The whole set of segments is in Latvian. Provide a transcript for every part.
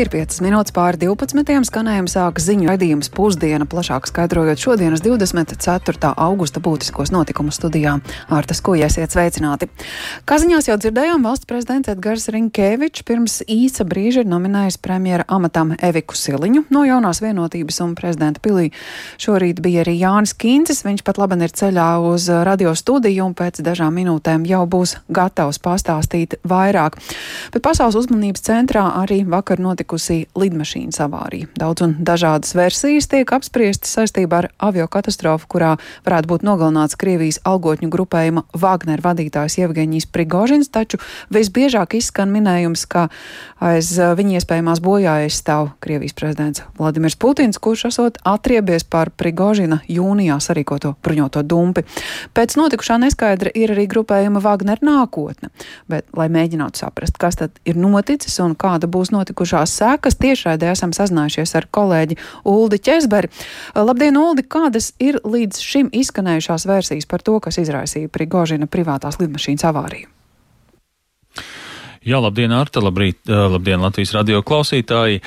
Ir 5 minūtes pāri 12. skanējuma sākas ziņu raidījums pusdiena, plašāk skaidrojot šodienas 24. augusta būtiskos notikumus studijā. Ārtas, ko iesiet sveicināti. Kā ziņās jau dzirdējām, valsts prezidents Edgars Rinkēvičs pirms īsa brīža ir nominējis premjera amatam Eviku Siliņu no jaunās vienotības un prezidenta pilī. Šorīt bija arī Jānis Kīncis, viņš pat laban ir ceļā uz radio studiju un pēc dažām minūtēm jau būs gatavs pastāstīt vairāk. Bet pasaules uzmanības centrā arī vakar notika notikusi lidmašīnas avārija. Daudz un dažādas versijas tiek apspriestas saistībā ar avio katastrofu, kurā varētu būt nogalināts Krievijas algotņu grupējuma Wagner vadītājs Jevgeņijs Prigožins, taču visbiežāk izskan minējums, ka aiz uh, viņa iespējamās bojājas stāv Krievijas prezidents Vladimirs Putins, kurš esot atriebies par Prigožina jūnijā sarīkoto bruņoto dumpi. Pēc notikušā neskaidra ir arī grupējuma Wagner nākotne, bet, lai mēģinātu saprast, kas tad ir noticis un kāda būs notikušās sekas. Tiešraidē esam sazinājušies ar kolēģi Uldi Česberi. Labdien, Uldi! Kādas ir līdz šim izskanējušās versijas par to, kas izraisīja Prigožina privātās lidmašīnas avāriju? Jā, labdien, Arta, labrīt, labdien, Latvijas radio klausītāji.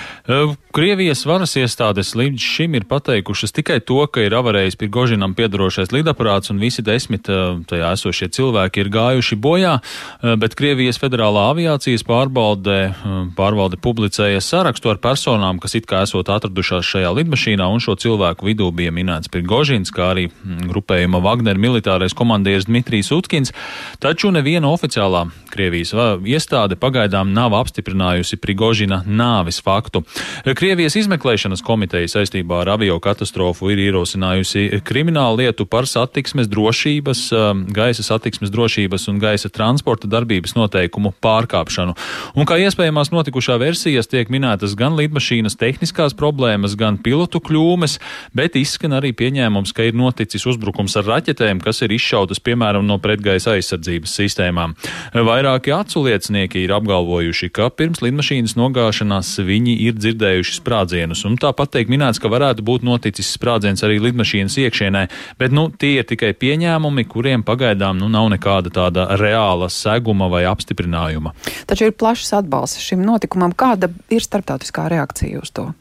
Krievijas varas iestādes līdz šim ir pateikušas tikai to, ka ir avarējis pie Gožinam piedarošais lidaparāts un visi desmit tajā esošie cilvēki ir gājuši bojā, bet Krievijas federālā aviācijas pārbalde, pārvalde publicēja sarakstu ar personām, kas it kā esot atradušās šajā lidmašīnā, un šo cilvēku vidū bija minēts Prigožins, kā arī grupējuma Wagner militārais komandieris Dmitrijs Utkins, taču neviena oficiālā Krievijas iestāde iestāde pagaidām nav apstiprinājusi Prigožina nāvis faktu. Krievijas izmeklēšanas komiteja saistībā ar avio katastrofu ir ierosinājusi kriminālu lietu par satiksmes drošības, um, gaisa satiksmes drošības un gaisa transporta darbības noteikumu pārkāpšanu. Un kā iespējamās notikušā versijas tiek minētas gan lidmašīnas tehniskās problēmas, gan pilotu kļūmes, bet izskan arī pieņēmums, ka ir noticis uzbrukums ar raķetēm, kas ir izšautas piemēram no pretgaisa aizsardzības sistēmām. Vairāki aculiecinieki Cilvēki ir apgalvojuši, ka pirms lidmašīnas nogāšanās viņi ir dzirdējuši sprādzienus, un tāpat tiek minēts, ka varētu būt noticis sprādziens arī lidmašīnas iekšienē, bet nu, tie ir tikai pieņēmumi, kuriem pagaidām nu, nav nekāda tāda reāla seguma vai apstiprinājuma. Taču ir plašs atbalsts šim notikumam. Kāda ir starptautiskā reakcija uz to?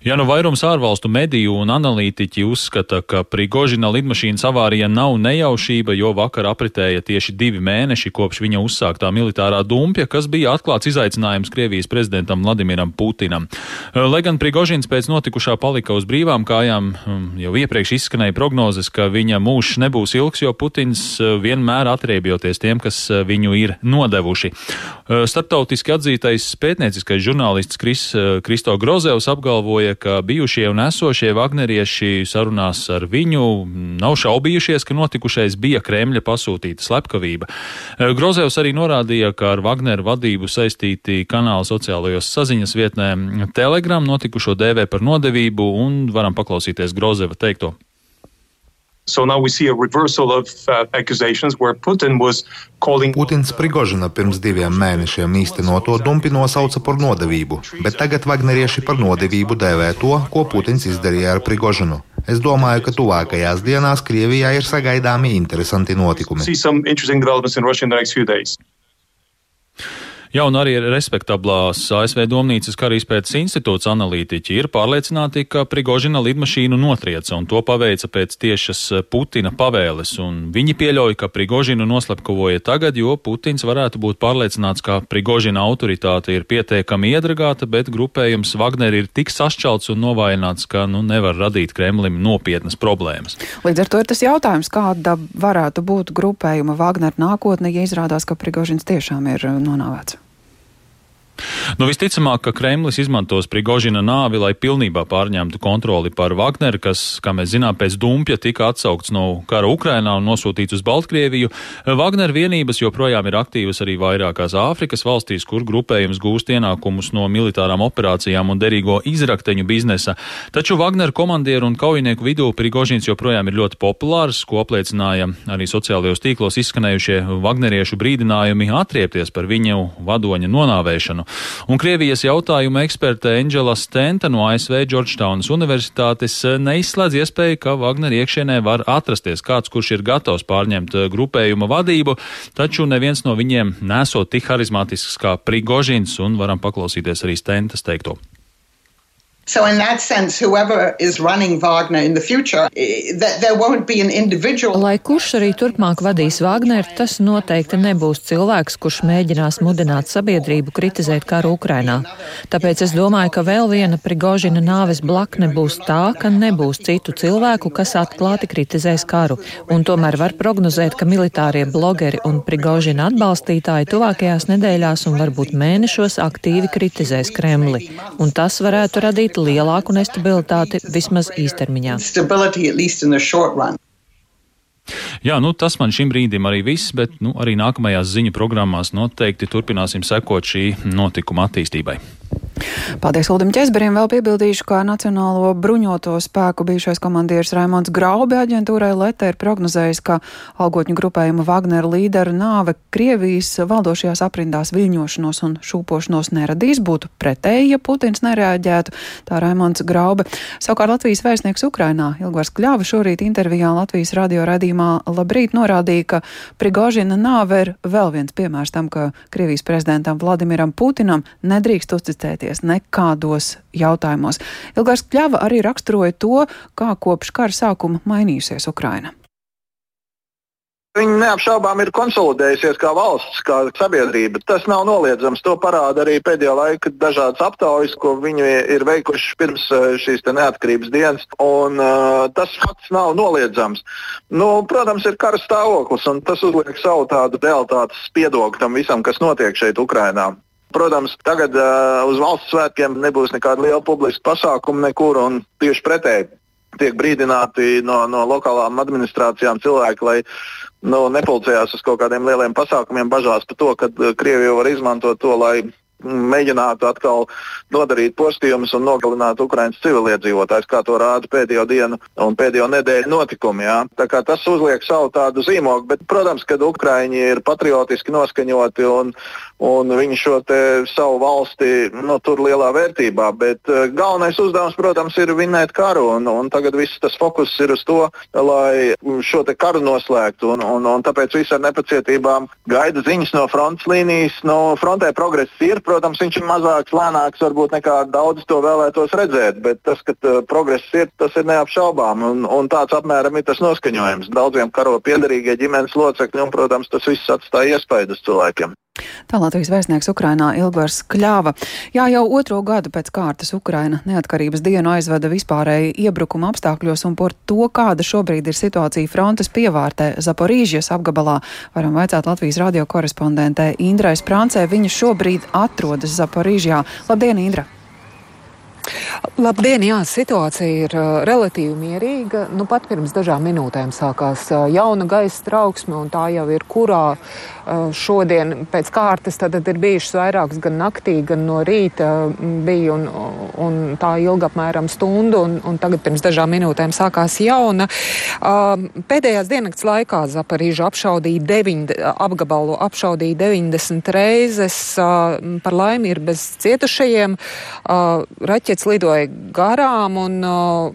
Ja nu vairums ārvalstu mediju un analītiķi uzskata, ka Prigožina lidmašīnas avārija nav nejaušība, jo vakar apritēja tieši divi mēneši kopš viņa uzsāktā militārā dumpja, kas bija atklāts izaicinājums Krievijas prezidentam Vladimiram Putinam. Lai gan Prigožins pēc notikušā palika uz brīvām kājām, um, jau iepriekš izskanēja prognozes, ka viņa mūžs nebūs ilgs, jo Putins uh, vienmēr atriebjoties tiem, kas uh, viņu ir nodevuši. Uh, starptautiski atzītais pētnieciskais žurnālists Kris, Kristo Grozevs apgalvoja, ka bijušie un esošie Vagnerieši sarunās ar viņu nav šaubījušies, ka notikušais bija Kremļa pasūtīta slepkavība. E, Grozevs arī norādīja, ka ar Wagneru vadību saistīti kanāli sociālajos saziņas vietnē Telegram notikušo dēvē par nodevību un varam paklausīties Grozeva teikto. So now we see a reversal of uh, accusations where Putin was calling. Putins Prigožina pirms diviem mēnešiem īstenoto dumpi nosauca par nodevību, bet tagad Vagnerieši par nodevību dēvē to, ko Putins izdarīja ar Prigožinu. Es domāju, ka tuvākajās dienās Krievijā ir sagaidāmi interesanti notikumi. Jā, un arī respektablās ASV Domnīcas karaizpētes institūts analītiķi ir pārliecināti, ka Prigožina lidmašīnu notrieca un to paveica pēc tiešas Putina pavēles, un viņi pieļauj, ka Prigožinu noslepkavoja tagad, jo Putins varētu būt pārliecināts, ka Prigožina autoritāte ir pietiekami iedragāta, bet grupējums Wagner ir tik sašķelts un novājināts, ka nu, nevar radīt Kremlim nopietnas problēmas. Līdz ar to ir tas jautājums, kāda varētu būt grupējuma Wagner nākotne, ja izrādās, ka Prigožins tiešām ir nonāvēts. Nu, visticamāk, ka Kremlis izmantos Prigožina nāvi, lai pilnībā pārņemtu kontroli pār Wagneru, kas, kā mēs zinām, pēc dumpja tika atsaukts no kara Ukrainā un nosūtīts uz Baltkrieviju. Wagner vienības joprojām ir aktīvas arī vairākās Āfrikas valstīs, kur grupējums gūst ienākumus no militārām operācijām un derīgo izrakteņu biznesa. Taču Wagner komandieru un kaujinieku vidū Prigožins joprojām ir ļoti populārs, ko apliecināja arī sociālajos tīklos izskanējušie Wagneriešu brīdinājumi atriepties par viņu vadoņa nonāvēšanu. Un Krievijas jautājuma eksperte Angela Stenta no ASV Georgetownas Universitātes neizslēdz iespēju, ka Wagner iekšienē var atrasties kāds, kurš ir gatavs pārņemt grupējuma vadību, taču neviens no viņiem nesot tik harizmātisks kā Prigožins, un varam paklausīties arī Stentas teikto. So, in that sense, whoever is running Wagner in the future, eh, there won't be an individual. Lai kurš arī turpmāk vadīs Wagner, tas noteikti nebūs cilvēks, kurš mēģinās mudināt sabiedrību kritizēt karu Ukrainā. Tāpēc es domāju, ka vēl viena Prigožina nāves blakne būs tā, ka nebūs citu cilvēku, kas atklāti kritizēs karu. Un tomēr var prognozēt, ka militārie blogeri un Prigožina atbalstītāji tuvākajās nedēļās un varbūt mēnešos aktīvi kritizēs Kremli. Un tas varētu radīt lielāku nestabilitāti vismaz īstermiņā. Jā, nu, tas man šim brīdim arī viss, bet nu, arī nākamajās ziņu programmās noteikti turpināsim sekot šī notikuma attīstībai. Paldies Uldim Česberim. Vēl piebildīšu, ka Nacionālo bruņoto spēku bijušais komandieris Raimons Graubi aģentūrai Lete ir prognozējis, ka algotņu grupējuma Wagner līderu nāve Krievijas valdošajās aprindās viļņošanos un šūpošanos neradīs, būtu pretēji, ja Putins nereaģētu. Tā Raimons Graube. Savukārt Latvijas vēstnieks Ukrainā Ilgvars Kļāva šorīt intervijā Latvijas radio radījumā Labrīt norādīja, ka Prigožina nāve ir vēl viens piemērs tam, ka Krievijas prezidentam Vladimiram Putinam nedrīkst uzticēties iesaistīties nekādos jautājumos. Ilgārs Kļava arī raksturoja to, kā kopš kara sākuma mainījusies Ukraina. Viņa neapšaubām ir konsolidējusies kā valsts, kā sabiedrība. Tas nav noliedzams. To parāda arī pēdējā laika dažādas aptaujas, ko viņi ir veikuši pirms eh, šīs neatkarības dienas. Un, uh, tas fakts nav noliedzams. Nu, protams, ir kara stāvoklis, un tas uzliek savu tādu realitātes spiedogu tam visam, kas notiek šeit, Ukrajinā. Protams, tagad uh, uz valsts svētkiem nebūs nekāda liela publiska pasākuma nekur, un tieši pretēji tiek brīdināti no, no lokālām administrācijām cilvēki, lai nu, nepulcējās uz kaut kādiem lieliem pasākumiem, bažās par to, ka Krievija var izmantot to, lai mēģinātu atkal nodarīt postījumus un nogalināt Ukraiņas civiliedzīvotājus, kā to rāda pēdējo dienu un pēdējo nedēļu notikumi. Jā. Tas uzliek savu tādu zīmogu, bet, protams, ka Ukraiņi ir patriotiski noskaņoti un, un viņi šo savu valsti nu, tur lielā vērtībā. Bet uh, galvenais uzdevums, protams, ir vinēt karu. Un, un tagad viss tas fokus ir uz to, lai šo karu noslēgtu. Un, un, un tāpēc viss ar nepacietībām gaida ziņas no frontes līnijas. No frontē progress ir, protams, viņš ir mazāks, lēnāks, varbūt nekā daudz to vēlētos redzēt, bet tas, ka uh, progress ir, tas ir neapšaubām. Un, un tāds apmēram ir tas noskaņojums. Daudziem karo piedarīgie ģimenes locekļi, un, protams, tas viss atstāja iespaidu uz cilvēkiem. Tā Latvijas vēstnieks Ukrainā Ilgars Kļāva. Jā, jau otro gadu pēc kārtas Ukraina neatkarības dienu aizvada vispārēji iebrukuma apstākļos un par to, kāda šobrīd ir situācija frontes pievārtē Zaporīžas apgabalā, varam vaicāt Latvijas radio korespondentē Indrai Sprāncē. Viņa šobrīd atrodas Zaporīžā. Labdien, Indra! Labdien, jā, situācija ir uh, relatīvi mierīga. Nu, pat pirms dažām minūtēm sākās uh, jauna gaisa trauksme, un tā jau ir kurā uh, šodien pēc kārtas tad ir bijušas vairākas gan naktī, gan no rīta bija, un, un tā ilga apmēram stundu, un, un tagad pirms dažām minūtēm sākās jauna. Pēdējās diennakts laikā Zaparīžu apšaudīja deviņ, apgabalu apšaudīja 90 reizes, par laimi ir bez cietušajiem. Uh, raķets lidoja garām un uh,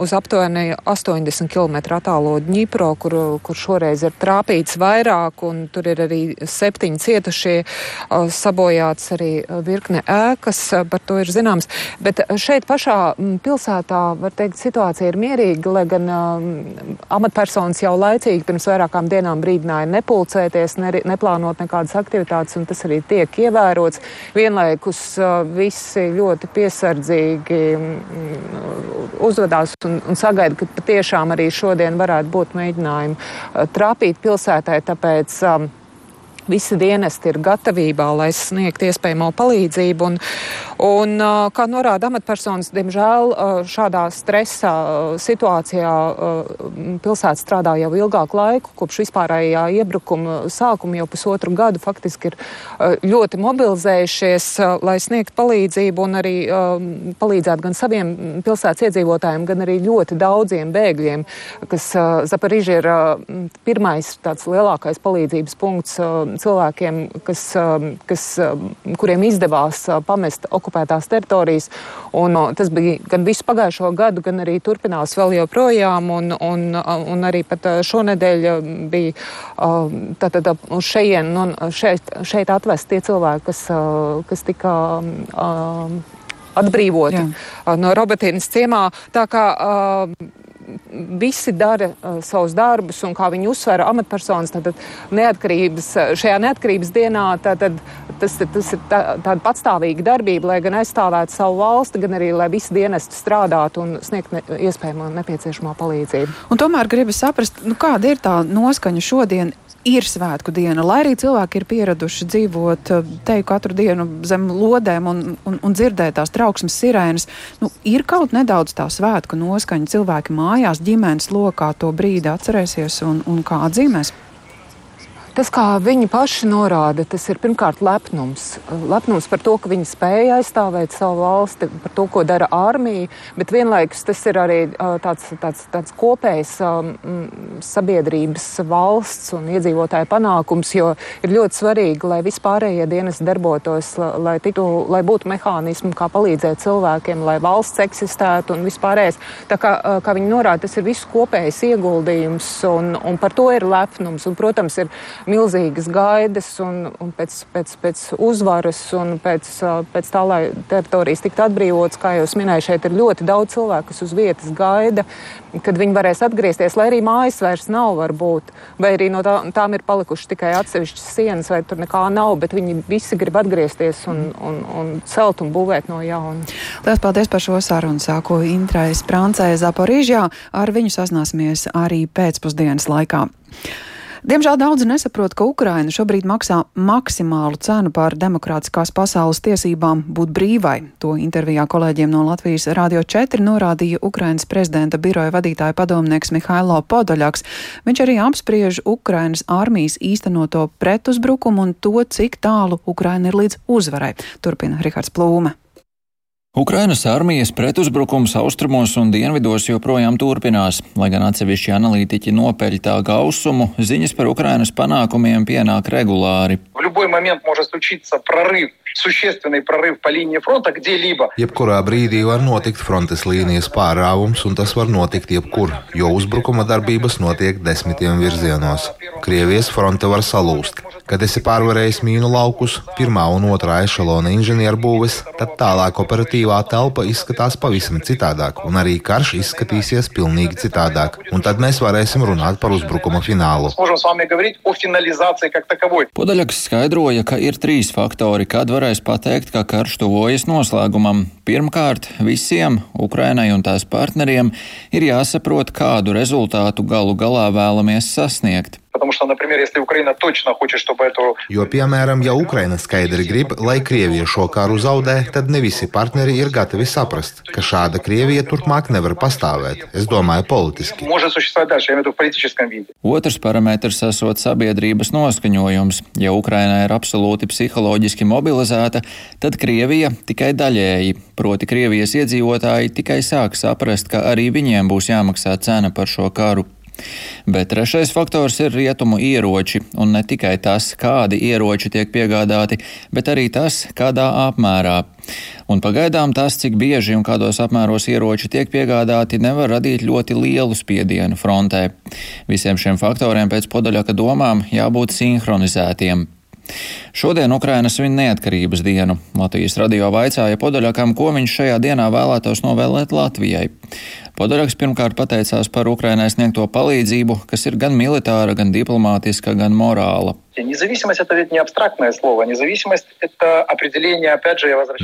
uz aptuveni 80 km attālo Dņipro, kur, kur šoreiz ir trāpīts vairāk, un tur ir arī septiņi cietušie, uh, sabojāts arī virkne ēkas, uh, par to ir zināms. Bet šeit pašā mm, pilsētā, var teikt, situācija ir mierīga, lai gan uh, amatpersonas jau laicīgi pirms vairākām dienām brīdināja nepulcēties, ne, neplānot nekādas aktivitātes, un tas arī tiek ievērots. Vienlaikus uh, visi ļoti piesardzīgi mm, uzvedās un, un sagaida, ka patiešām arī šodien varētu būt mēģinājumi uh, trāpīt pilsētai. Tāpēc, um, Visi dienesti ir gatavībā, lai sniegtu iespējamo palīdzību. Un, un, kā norāda amatpersonas, diemžēl šādā stresa situācijā pilsēta strādā jau ilgāku laiku, kopš vispārējā iebrukuma sākuma jau pusotru gadu faktiski ir ļoti mobilizējušies, lai sniegtu palīdzību un arī palīdzētu gan saviem pilsētas iedzīvotājiem, gan arī ļoti daudziem bēgļiem, kas Zapariži ir pirmais tāds lielākais palīdzības punkts cilvēkiem, kas, kas, kuriem izdevās pamest okupētās teritorijas. Un, tas bija gan visu pagājušo gadu, gan arī turpinās vēl joprojām. Un, un, un arī pat šonedēļ bija tātad uz šeien, nu, šeit, šeit atvest tie cilvēki, kas, kas tika atbrīvoti Jā. no Robertīnas ciemā. Tā kā visi dara uh, savus darbus, un kā viņi uzsver amatpersonas, tad neatkarības, šajā neatkarības dienā tad, tas, tas ir tā, tāda patstāvīga darbība, lai gan aizstāvētu savu valsti, gan arī, lai visi dienesti strādātu un sniegtu ne, iespējamo nepieciešamo palīdzību. Un tomēr gribu saprast, nu, kāda ir tā noskaņa šodien ir svētku diena, lai arī cilvēki ir pieraduši dzīvot eh, teju katru dienu zem lodēm un, un, un dzirdēt tās trauksmes sirēnas. Nu, ir kaut nedaudz tā svētku noskaņa. Cilvēki mājās, ģimenes lokā to brīdi atcerēsies un, un kā atzīmēs. Tas, kā viņi paši norāda, tas ir pirmkārt lepnums. Lepnums par to, ka viņi spēja aizstāvēt savu valsti, par to, ko dara armija, bet vienlaikus tas ir arī tāds, tāds, tāds kopējs sabiedrības valsts un iedzīvotāju panākums, jo ir ļoti svarīgi, lai vispārējie dienas darbotos, lai, tiktu, lai būtu mehānismi, kā palīdzēt cilvēkiem, lai valsts eksistētu un vispārējais. Tā kā, kā viņi norāda, tas ir visu kopējs ieguldījums un, un par to ir lepnums. Un, protams, ir milzīgas gaidas un, un pēc, pēc, pēc uzvaras un pēc, pēc tā, lai teritorijas tiktu atbrīvotas, kā jau minēju, šeit ir ļoti daudz cilvēku, kas uz vietas gaida, kad viņi varēs atgriezties, lai arī mājas vairs nav varbūt, vai arī no tā, tām ir palikušas tikai atsevišķas sienas, vai tur nekā nav, bet viņi visi grib atgriezties un, un, un celt un būvēt no jauna. Lielas paldies par šo sarunu. Sāko Intrais Prancē Zaporīžjā. Ar viņu sazināsimies arī pēcpusdienas laikā. Diemžēl daudzi nesaprot, ka Ukraina šobrīd maksā maksimālu cenu par demokrātiskās pasaules tiesībām būt brīvai. To intervijā kolēģiem no Latvijas Rādio 4 norādīja Ukrainas prezidenta biroja vadītāja padomnieks Mihailo Podoļaks. Viņš arī apspriež Ukrainas armijas īstenoto pretuzbrukumu un to, cik tālu Ukraina ir līdz uzvarai. Turpina Rihards Plūme. Ukrainas armijas pretuzbrukums austrumos un dienvidos joprojām turpinās, lai gan atsevišķi analītiķi nopeļ tā gausumu, ziņas par Ukrainas panākumiem pienāk regulāri. Jebkurā brīdī var notikt frontes līnijas pārāvums, un tas var notikt jebkur, jo uzbrukuma darbības notiek desmitiem virzienos. Krievijas fronte var salūst, Kad esi pārvarējis mīnu laukus, pirmā un otrā ešalona inženierbūves, tad tālāk operatīvā telpa izskatās pavisam citādāk, un arī karš izskatīsies pilnīgi citādāk. Un tad mēs varēsim runāt par uzbrukuma finālu. Podaļaks skaidroja, ka ir trīs faktori, kad var varēs pateikt, ka karš tuvojas noslēgumam. Pirmkārt, visiem Ukrainai un tās partneriem ir jāsaprot, kādu rezultātu galu galā vēlamies sasniegt. Потому что, например, если Украина точно хочет, чтобы эту... Jo, piemēram, ja Ukraina skaidri grib, lai Krievija šo karu zaudē, tad ne visi partneri ir gatavi saprast, ka šāda Krievija turpmāk nevar pastāvēt. Es domāju, politiski. Otrs parametrs esot sabiedrības noskaņojums. Ja Ukraina ir absolūti psiholoģiski mobilizēta, tad Krievija tikai daļēji, proti Krievijas iedzīvotāji tikai sāk saprast, ka arī viņiem būs jāmaksā cena par šo karu. Bet trešais faktors ir rietumu ieroči, un ne tikai tas, kādi ieroči tiek piegādāti, bet arī tas, kādā apmērā. Un pagaidām tas, cik bieži un kādos apmēros ieroči tiek piegādāti, nevar radīt ļoti lielu spiedienu frontē. Visiem šiem faktoriem pēc podaļaka domām jābūt sinhronizētiem. Šodien Ukraina svin neatkarības dienu. Latvijas radio vaicāja Podaļakam, ko viņš šajā dienā vēlētos novēlēt Latvijai. Podoraks pirmkārt pateicās par Ukrainai sniegto palīdzību, kas ir gan militāra, gan diplomātiska, gan morāla.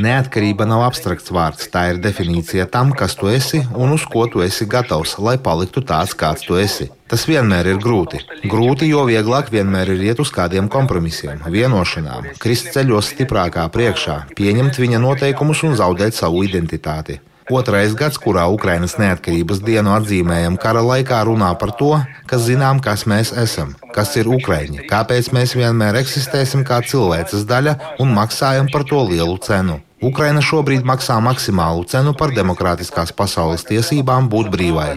Neatkarība nav abstrakts vārds, tā ir definīcija tam, kas tu esi un uz ko tu esi gatavs, lai paliktu tāds, kāds tu esi. Tas vienmēr ir grūti. Grūti, jo vieglāk vienmēr ir iet uz kādiem kompromisiem, vienošanām, krist ceļos stiprākā priekšā, pieņemt viņa noteikumus un zaudēt savu identitāti. Otrais gads, kurā Ukrainas neatkarības dienu atzīmējam kara laikā, runā par to, ka zinām, kas mēs esam, kas ir Ukraiņi, kāpēc mēs vienmēr eksistēsim kā cilvēces daļa un maksājam par to lielu cenu. Ukraina šobrīd maksā maksimālu cenu par demokrātiskās pasaules tiesībām būt brīvai.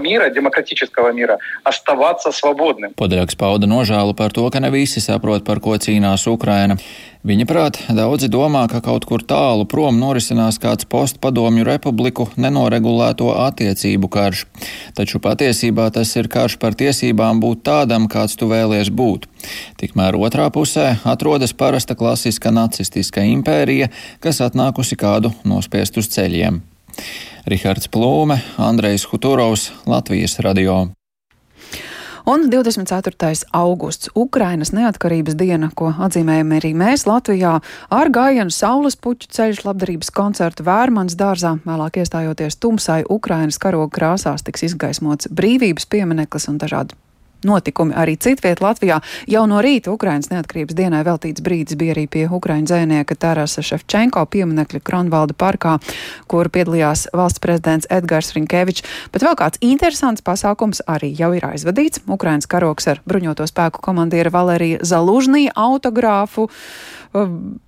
Podrāks pauda nožēlu par to, ka ne visi saprot, par ko cīnās Ukraina. Viņa prāt, daudzi domā, ka kaut kur tālu prom norisinās kāds postpadomju republiku nenoregulēto attiecību karš. Taču patiesībā tas ir karš par tiesībām būt tādam, kāds tu vēlies būt. Tikmēr otrā pusē atrodas parasta klasiska nacistiska impērija, kas atnākusi kādu nospiest uz ceļiem. Rihards Plūme, Andrejs Huturovs, Latvijas radio. Un 24. augusts - Ukrainas neatkarības diena, ko atzīmējam arī mēs Latvijā ar gājienu Saules puķu ceļš labdarības koncertu Vērmans dārzā. Vēlāk iestājoties tumsai Ukrainas karoga krāsās tiks izgaismots brīvības piemineklis un dažādi notikumi arī citviet Latvijā. Jau no rīta Ukrainas neatkarības dienai veltīts brīdis bija arī pie Ukraiņu dzēnieka Tarasa Šefčenko pieminekļa Kronvalda parkā, kur piedalījās valsts prezidents Edgars Rinkevičs. Bet vēl kāds interesants pasākums arī jau ir aizvadīts. Ukrainas karoks ar bruņoto spēku komandiera Valērija Zalužnī autogrāfu. Um,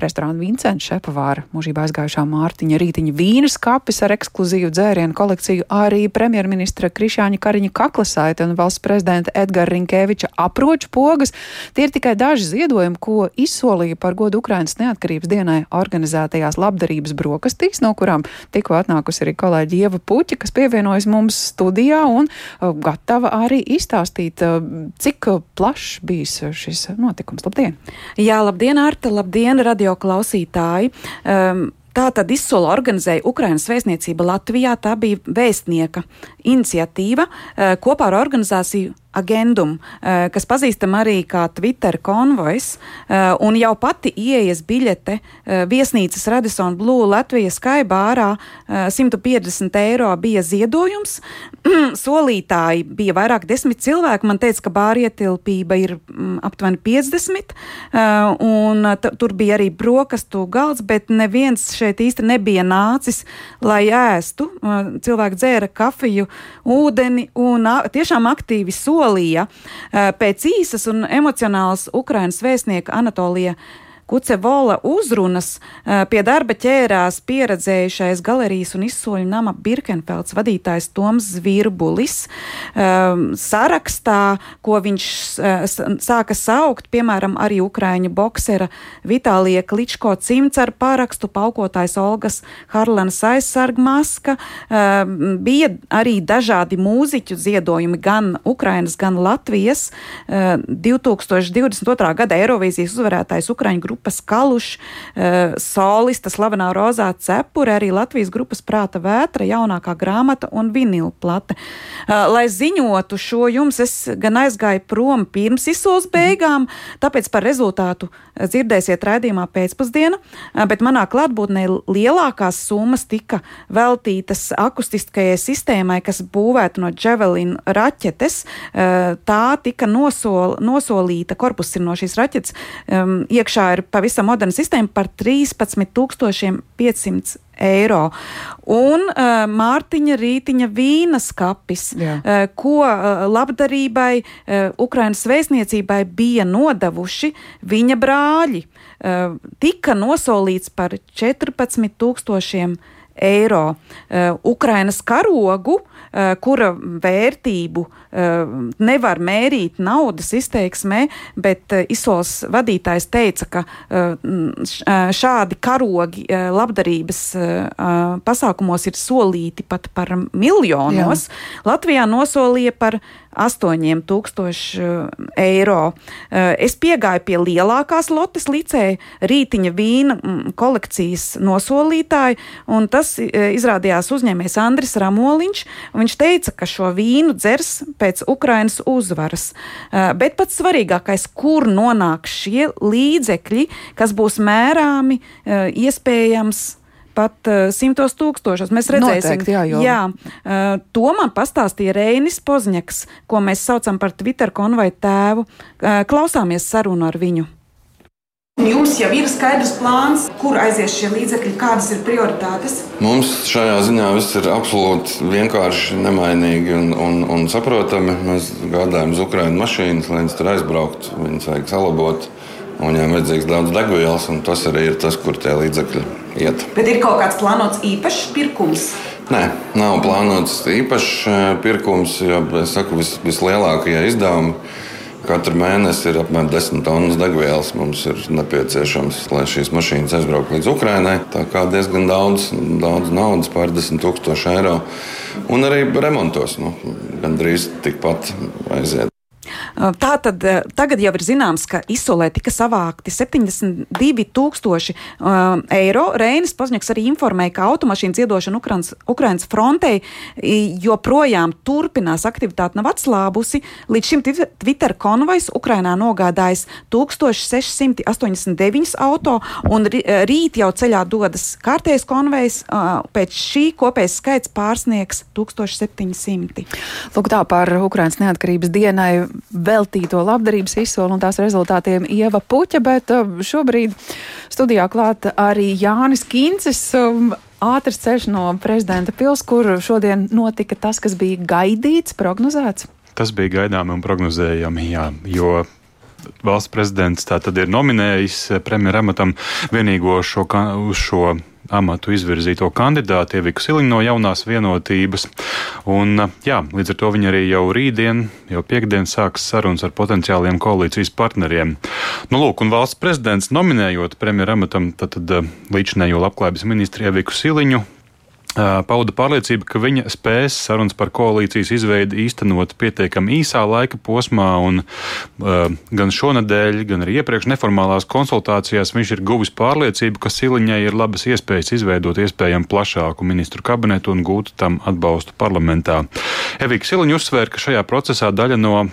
restorāna Vincents Šepavāra mūžībā aizgājušā Mārtiņa Rītiņa vīnas kapis ar ekskluzīvu dzērienu kolekciju, arī premjerministra Krišāņa Kariņa Kaklasaita un valsts prezidenta Edgara Rinkēviča aproču pogas. Tie ir tikai daži ziedojumi, ko izsolīja par godu Ukrainas neatkarības dienai organizētajās labdarības brokastīs, no kurām tikko atnākusi arī kolēģi Ieva Puķa, kas pievienojas mums studijā un uh, gatava arī izstāstīt, uh, cik plašs bijis šis notikums. Labdien! Jā, labdien, Arta! Labdien, radio! Radio klausītāji. Um, Tā tad izsola organizēja Ukrainas vēstniecība Latvijā. Tā bija vēstnieka iniciatīva uh, kopā ar organizāciju Agendum, eh, kas pazīstam arī kā Twitter konvojs, eh, un jau pati ieejas biļete eh, viesnīcas Radisson Blue Latvijas skaibārā 150 eiro bija ziedojums. Solītāji bija vairāk desmit cilvēki. Man teica, ka bārietilpība ir mm, aptuveni 50, un tur bija arī brokastu galds, bet neviens šeit īsti nebija nācis, lai ēstu. Cilvēki dzēra kafiju, ūdeni un tiešām aktīvi solīja solīja pēc īsas un emocionālas Ukrainas vēstnieka Anatolija Kucevola uzrunas pie darba ķērās pieredzējušais galerijas un izsoļu nama Birkenfelds vadītājs Toms Zvirbulis. Sarakstā, ko viņš sāka saukt, piemēram, arī ukraiņu boksera Vitālija Kličko cimts ar parakstu, paukotājs Olgas Harlanas aizsargmaska, bija arī dažādi mūziķu ziedojumi gan Ukrainas, gan Latvijas. 2022. gada Eirovīzijas uzvarētājs Ukraiņu grupas grupas Kalušs, uh, solista slavenā Rozā Cepure, arī Latvijas grupas Prāta vētra, jaunākā grāmata un vinila plate. Uh, lai ziņotu šo jums, es gan aizgāju prom pirms izsoles beigām, tāpēc par rezultātu dzirdēsiet raidījumā pēcpusdienā, bet manā klātbūtnē lielākās summas tika veltītas akustiskajai sistēmai, kas būvēta no Javelin raķetes. Tā tika nosol, nosolīta, korpus ir no šīs raķetes, um, iekšā ir pavisam moderna sistēma par 13,500 eiro. Un uh, Mārtiņa Rītiņa vīnas kapis, Jā. uh, ko uh, labdarībai uh, Ukrainas vēstniecībai bija nodevuši viņa brāļi, uh, tika nosolīts par 14,000 eiro. Uh, Ukrainas karogu Eh, kura vērtību eh, nevar mērīt naudas izteiksmē, bet eh, izsoles vadītājs teica, ka šādi karogi labdarības pasākumos ir solīti pat par miljonos. Jā. Latvijā nosolīja par 8000 eiro. Es piegāju pie lielākās lotes licēja rītiņa vīna mm, kolekcijas nosolītāja, un tas izrādījās uzņēmējs Andris Ramoliņš. Viņš teica, ka šo vīnu dzers pēc Ukrainas uzvaras. Bet pats svarīgākais, kur nonāks šie līdzekļi, kas būs mērāmi, iespējams pat uh, simtos tūkstošos. Mēs redzēsim, Noteikti, jā, jo. jā uh, to man pastāstīja Reinis Pozņaks, ko mēs saucam par Twitter konvoju tēvu. Uh, klausāmies sarunu ar viņu. Jums jau ir skaidrs plāns, kur aizies šie līdzekļi, kādas ir prioritātes? Mums šajā ziņā viss ir absolūti vienkārši, nemainīgi un, un, un saprotami. Mēs gādājam uz Ukraiņu mašīnas, lai viņas tur aizbrauktu. Viņas vajag salabot. Un viņiem vajadzīgs daudz degvielas, un tas arī ir tas, kur tie līdzekļi iet. Bet ir kaut kāds plānots īpašs pirkums? Nē, nav plānots īpašs eh, pirkums, jo saku, vis, vislielākie izdevumi. Katru mēnesi ir apmēram 10 tonnas degvielas. Mums ir nepieciešams, lai šīs mašīnas aizbrauktu līdz Ukrajinai. Tā kā diezgan daudz, daudz naudas, pārdesmit tūkstoši eiro. Un arī remontos nu, gandrīz tikpat aiziet. Tā tad tagad jau ir zināms, ka izsolē tika savākti 72 tūkstoši uh, eiro. Reinis Pozņaks arī informēja, ka automašīnas iedošana Ukrainas, Ukrainas frontei joprojām turpinās, aktivitāte nav atslābusi. Līdz šim Twitter konvojs Ukrainā nogādājis 1689 auto, un rīt jau ceļā dodas kārtējs konvojs. Uh, pēc šī kopējais skaits pārsniegs 1700. Lūk, tā par Ukrainas neatkarības dienai veltīto labdarības izsoli un tās rezultātiem Ieva Puķa, bet uh, šobrīd studijā klāt arī Jānis Kincis. Um, ātrs ceļš no prezidenta pils, kur šodien notika tas, kas bija gaidīts, prognozēts? Tas bija gaidāmi un prognozējami, jā, jo valsts prezidents tā tad ir nominējis premjeramatam vienīgo šo, šo amatu izvirzīto kandidātu Ieviku Siliņu no jaunās vienotības. Un, jā, līdz ar to viņi arī jau rītdien, jau piekdien sāks sarunas ar potenciāliem koalīcijas partneriem. Nu, lūk, un valsts prezidents nominējot premjeramatam līdzinējo labklājības ministru Ieviku Siliņu pauda pārliecību, ka viņa spēs sarunas par koalīcijas izveidi īstenot pietiekami īsā laika posmā, un uh, gan šonadēļ, gan arī iepriekš neformālās konsultācijās viņš ir guvis pārliecību, ka Siliņai ir labas iespējas izveidot iespējami plašāku ministru kabinetu un gūt tam atbalstu parlamentā. Evika Siliņa uzsvēra, ka šajā procesā daļa no uh,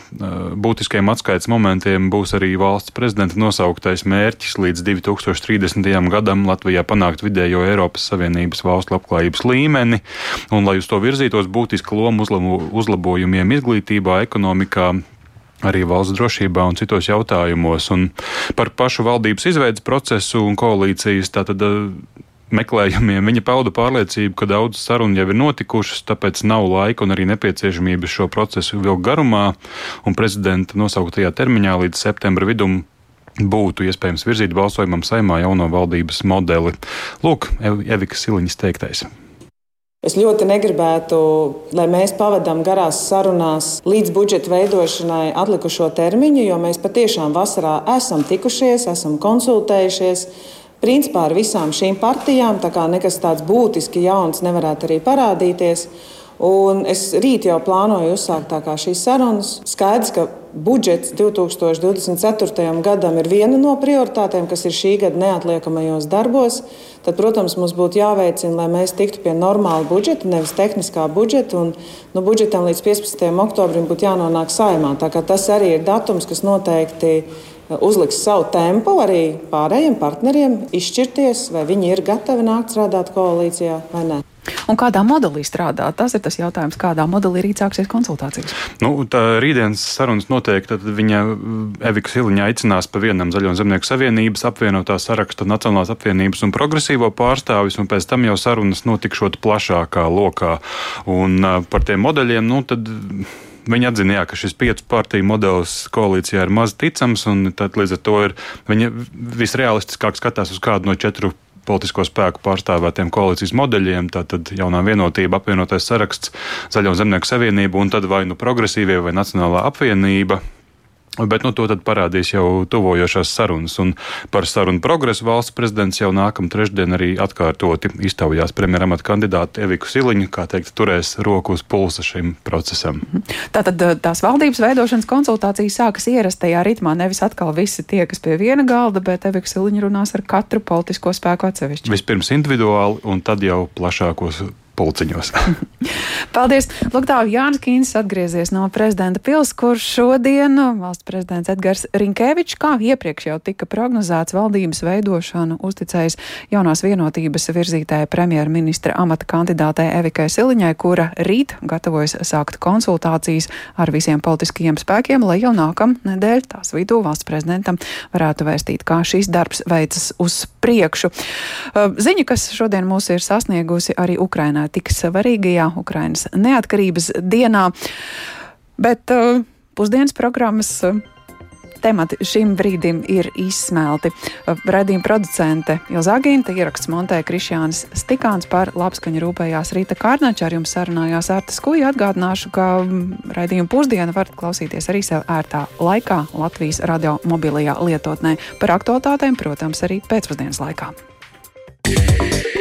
būtiskiem atskaites momentiem būs arī valsts prezidenta nosauktais mērķis līdz 2030. gadam Latvijā panākt vidējo Eiropas Savienības valstu labklājības līmeni, un lai uz to virzītos būtiska loma uzlabojumiem izglītībā, ekonomikā, arī valsts drošībā un citos jautājumos. Un par pašu valdības izveidas procesu un koalīcijas tātad eh, meklējumiem viņa pauda pārliecību, ka daudz sarunu jau ir notikušas, tāpēc nav laika un arī nepieciešamības šo procesu vilkt garumā, un prezidenta nosauktajā termiņā līdz septembra vidum būtu iespējams virzīt balsojumam saimā jauno valdības modeli. Lūk, Evika Siliņas teiktais. Es ļoti negribētu, lai mēs pavadām garās sarunās līdz budžeta veidošanai atlikušo termiņu, jo mēs patiešām vasarā esam tikušies, esam konsultējušies. Principā ar visām šīm partijām, tā nekas tāds būtiski jauns nevarētu arī parādīties. Un es rīt jau plānoju uzsākt šīs sarunas. Skaidrs, ka budžets 2024. gadam ir viena no prioritātēm, kas ir šī gada neatliekamajos darbos, tad, protams, mums būtu jāveicina, lai mēs tiktu pie normāla budžeta, nevis tehniskā budžeta. Un, nu, budžetam līdz 15. oktobrim būtu jānonāk saimā. Tas arī ir datums, kas noteikti uzliks savu tempu arī pārējiem partneriem, izšķirties, vai viņi ir gatavi nākt strādāt koalīcijā vai nē. Un kādā modelī strādāt? Tas ir tas jautājums, kādā modelī rīt sāksies konsultācijas. Nu, tā rītdienas sarunas noteikti, tad viņa Evika Siliņa aicinās pa vienam Zaļo zemnieku savienības apvienotā saraksta Nacionālās apvienības un progresīvo pārstāvis, un pēc tam jau sarunas notikšot plašākā lokā. Un par tiem modeļiem, nu, tad. Viņi atzina, jā, ka šis piecu partiju modelis koalīcijā ir maz ticams, un līdz ar to ir, viņa visrealistiskāk skatās uz kādu no četru politisko spēku pārstāvētiem koalīcijas modeļiem. Tātad jaunā vienotība, apvienotais saraksts, Zaļo zemnieku savienība un tad vai nu progresīvie vai Nacionālā apvienība. Bet nu, to parādīs jau tuvojošās sarunas. Un par sarunu progresu valsts prezidents jau nākamā trešdiena arī atkārtoti iztaujās premjeramata kandidātu Eviku Siliņu, kā teikt, turēs roku uz pulsa šim procesam. Tātad eh, tās valdības veidošanas konsultācijas sākas ierastajā ritmā. Nevis atkal visi tie, kas pie viena galda, bet Evika Siliņa runās ar katru politisko spēku atsevišķi. Vispirms individuāli un tad jau plašākos pulciņos. Paldies! Tā Jānis Kīns atgriezies no prezidenta pils, kurš šodien valsts prezidents Edgars Rinkevičs, kā iepriekš jau tika prognozēts, valdības veidošanu uzticējis jaunās vienotības virzītāja premjerministra amata kandidātei Evikai Siliņai, kura rīt gatavojas sākt konsultācijas ar visiem politiskajiem spēkiem, lai jau nākam nedēļ tās vidū valsts prezidentam varētu vēstīt, kā šīs darbs veicas uz priekšu. Ziņa, kas šodien mūs ir sasniegusi arī Ukrainā tik svarīgajā Ukrainas neatkarības dienā. Bet uh, pusdienas programmas uh, temati šim brīdim ir izsmelti. Radījuma producente Ilza Agīnta ieraksts montē Krišjāns Stikāns par labskaņu rūpējās Rīta Kārnača. Ar jums sarunājās Arta Skuja. Atgādināšu, ka mm, raidījumu pusdienu varat klausīties arī sev ērtā laikā Latvijas radio mobilajā lietotnē par aktualitātēm, protams, arī pēcpusdienas laikā. Yeah.